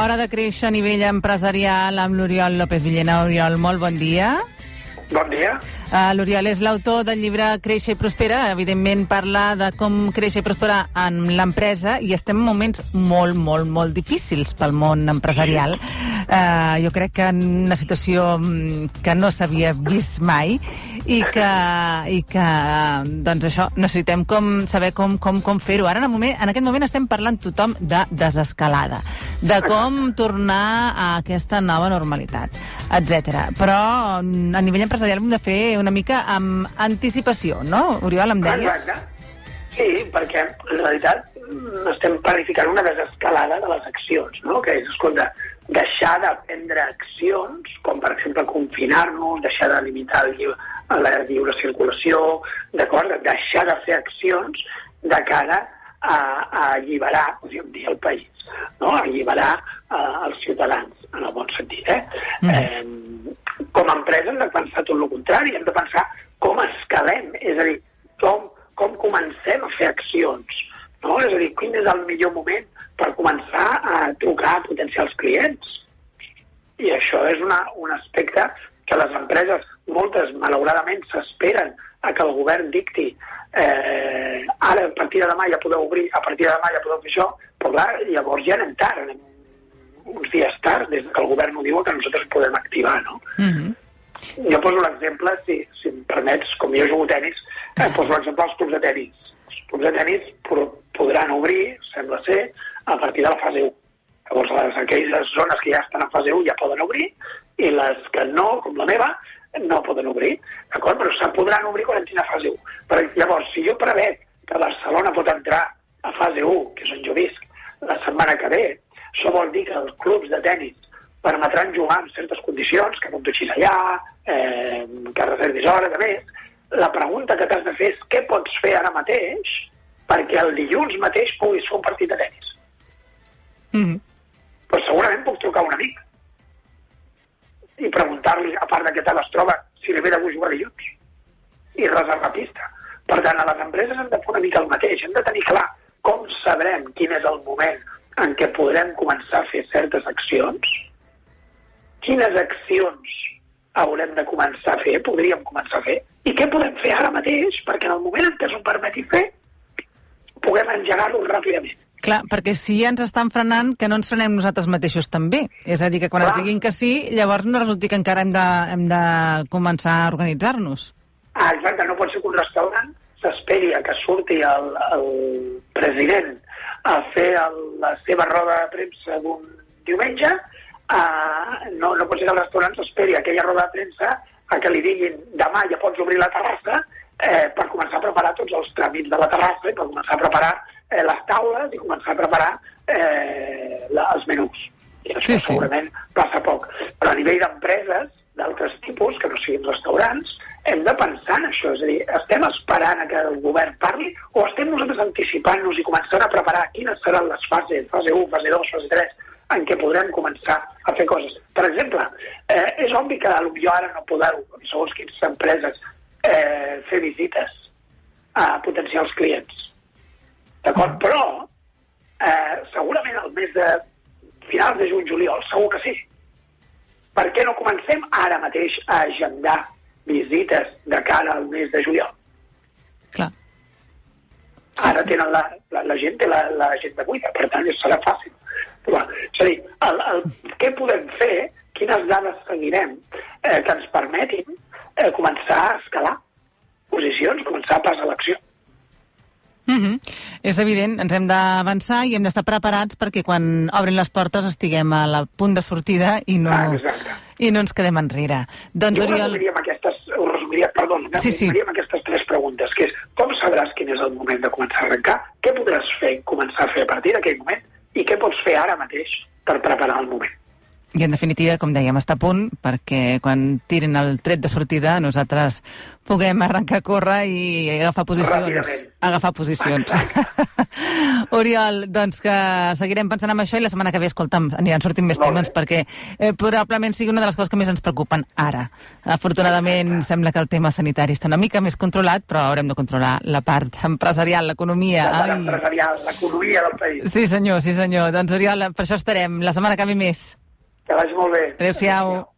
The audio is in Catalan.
Hora de créixer a nivell empresarial amb l'Oriol López Villena. Oriol, molt bon dia. Bon dia. Uh, L'Oriol és l'autor del llibre Créixer i Prospera. Evidentment parla de com créixer i prosperar en l'empresa i estem en moments molt, molt, molt difícils pel món empresarial. Uh, jo crec que en una situació mm, que no s'havia vist mai i que, i que doncs això, necessitem com, saber com, com, com fer-ho. Ara, en, el moment, en aquest moment, estem parlant tothom de desescalada, de com tornar a aquesta nova normalitat, etc. Però a nivell empresarial hem de fer una mica amb anticipació, no? Oriol, em deies? Exacte. Sí, perquè en realitat estem planificant una desescalada de les accions, no? que és, escolta, deixar de prendre accions, com per exemple confinar-nos, deixar de limitar lliure, la lliure circulació, d'acord? Deixar de fer accions de cara a, a alliberar, podríem dir, el país, no? a alliberar uh, els ciutadans, en el bon sentit. Eh? Mm. eh com a empresa hem de pensar tot el contrari, hem de pensar com escalem, és a dir, com, com comencem a fer accions, no? És a dir, quin és el millor moment per començar a trucar a potencials clients. I això és una, un aspecte que les empreses, moltes, malauradament, s'esperen a que el govern dicti eh, ara, a partir de demà ja podeu obrir, a partir de demà ja podeu fer això, però clar, llavors ja anem tard, anem uns dies tard, des que el govern ho diu, que nosaltres podem activar, no? Mm -hmm. Jo poso l'exemple, si, si em permets, com jo jugo tenis, eh, poso l'exemple dels clubs de tenis. Clubs de tenis podran obrir, sembla ser, a partir de la fase 1. Llavors, les, aquelles zones que ja estan a fase 1 ja poden obrir, i les que no, com la meva, no poden obrir, d'acord? Però se podran obrir quan entrin a fase 1. Però llavors, si jo preveig que Barcelona pot entrar a fase 1, que és on jo visc, la setmana que ve, això vol dir que els clubs de tennis permetran jugar en certes condicions, que t'utxis allà, eh, que reservis hores, a més. La pregunta que t'has de fer és què pots fer ara mateix perquè el dilluns mateix puguis fer un partit de tennis. Mm -hmm. Pues segurament puc trucar un amic i preguntar-li, a part de què tal es troba, si li ve de gust jugar dilluns. I reservar pista. Per tant, a les empreses hem de fer una mica el mateix. Hem de tenir clar com sabrem quin és el moment en què podrem començar a fer certes accions, quines accions haurem de començar a fer, podríem començar a fer, i què podem fer ara mateix perquè en el moment en què ens ho permeti fer puguem engegar-lo ràpidament. Clar, perquè si ja ens estan frenant, que no ens frenem nosaltres mateixos també. És a dir, que quan Clar. ens diguin que sí, llavors no resulti que encara hem de, hem de començar a organitzar-nos. Ah, exacte, no pot ser que un restaurant s'esperi que surti el, el president a fer el, la seva roda de premsa d'un diumenge, uh, no, no pot ser que el restaurant s'esperi aquella roda de premsa a que li diguin demà ja pots obrir la terrassa eh, per començar a preparar tots els tràmits de la terrassa i per començar a preparar eh, les taules i començar a preparar eh, la, els menús. I això Sí, sí, sí. sí. segurament passa poc. Però a nivell d'empreses, d'altres tipus, que no siguin restaurants, hem de pensar en això. És a dir, estem esperant a que el govern parli o estem nosaltres anticipant-nos i començant a preparar quines seran les fases, fase 1, fase 2, fase 3, en què podrem començar a fer coses. Per exemple, eh, és obvi que potser ara no podeu, segons quines empreses, eh, fer visites a potencials clients. D'acord? Però eh, segurament al mes de finals de juny-juliol, segur que sí. Per què no comencem ara mateix a agendar visites de cara al mes de juliol? Clar. Ara tenen la, la, la gent té la, la gent de buida, per tant, serà fàcil. Però, és a dir, el, el, què podem fer, quines dades seguirem eh, que ens permetin eh, començar a escalar posicions, començar a passar a l'acció. Mm -hmm. És evident, ens hem d'avançar i hem d'estar preparats perquè quan obrin les portes estiguem a la punt de sortida i no, Ah, exacte. i no ens quedem enrere. Doncs, Jo Oriol... resumiria amb aquestes, ho resumiria, perdó, Sí, sí. aquestes tres preguntes, que és com sabràs quin és el moment de començar a arrencar, què podràs fer, començar a fer a partir d'aquell moment, i què pots fer ara mateix per preparar el moment. I en definitiva, com dèiem, està a punt perquè quan tirin el tret de sortida nosaltres puguem arrencar a córrer i agafar posicions. Ràpidament. Agafar posicions. Oriol, doncs que seguirem pensant en això i la setmana que ve, escolta'm, aniran sortint més temes perquè eh, probablement sigui una de les coses que més ens preocupen ara. Afortunadament sembla que el tema sanitari està una mica més controlat, però haurem de controlar la part empresarial, l'economia. La part empresarial, l'economia del país. Sí senyor, sí senyor. Doncs Oriol, per això estarem la setmana que ve més. Que vagi molt bé. Adéu-siau. Adéu-siau.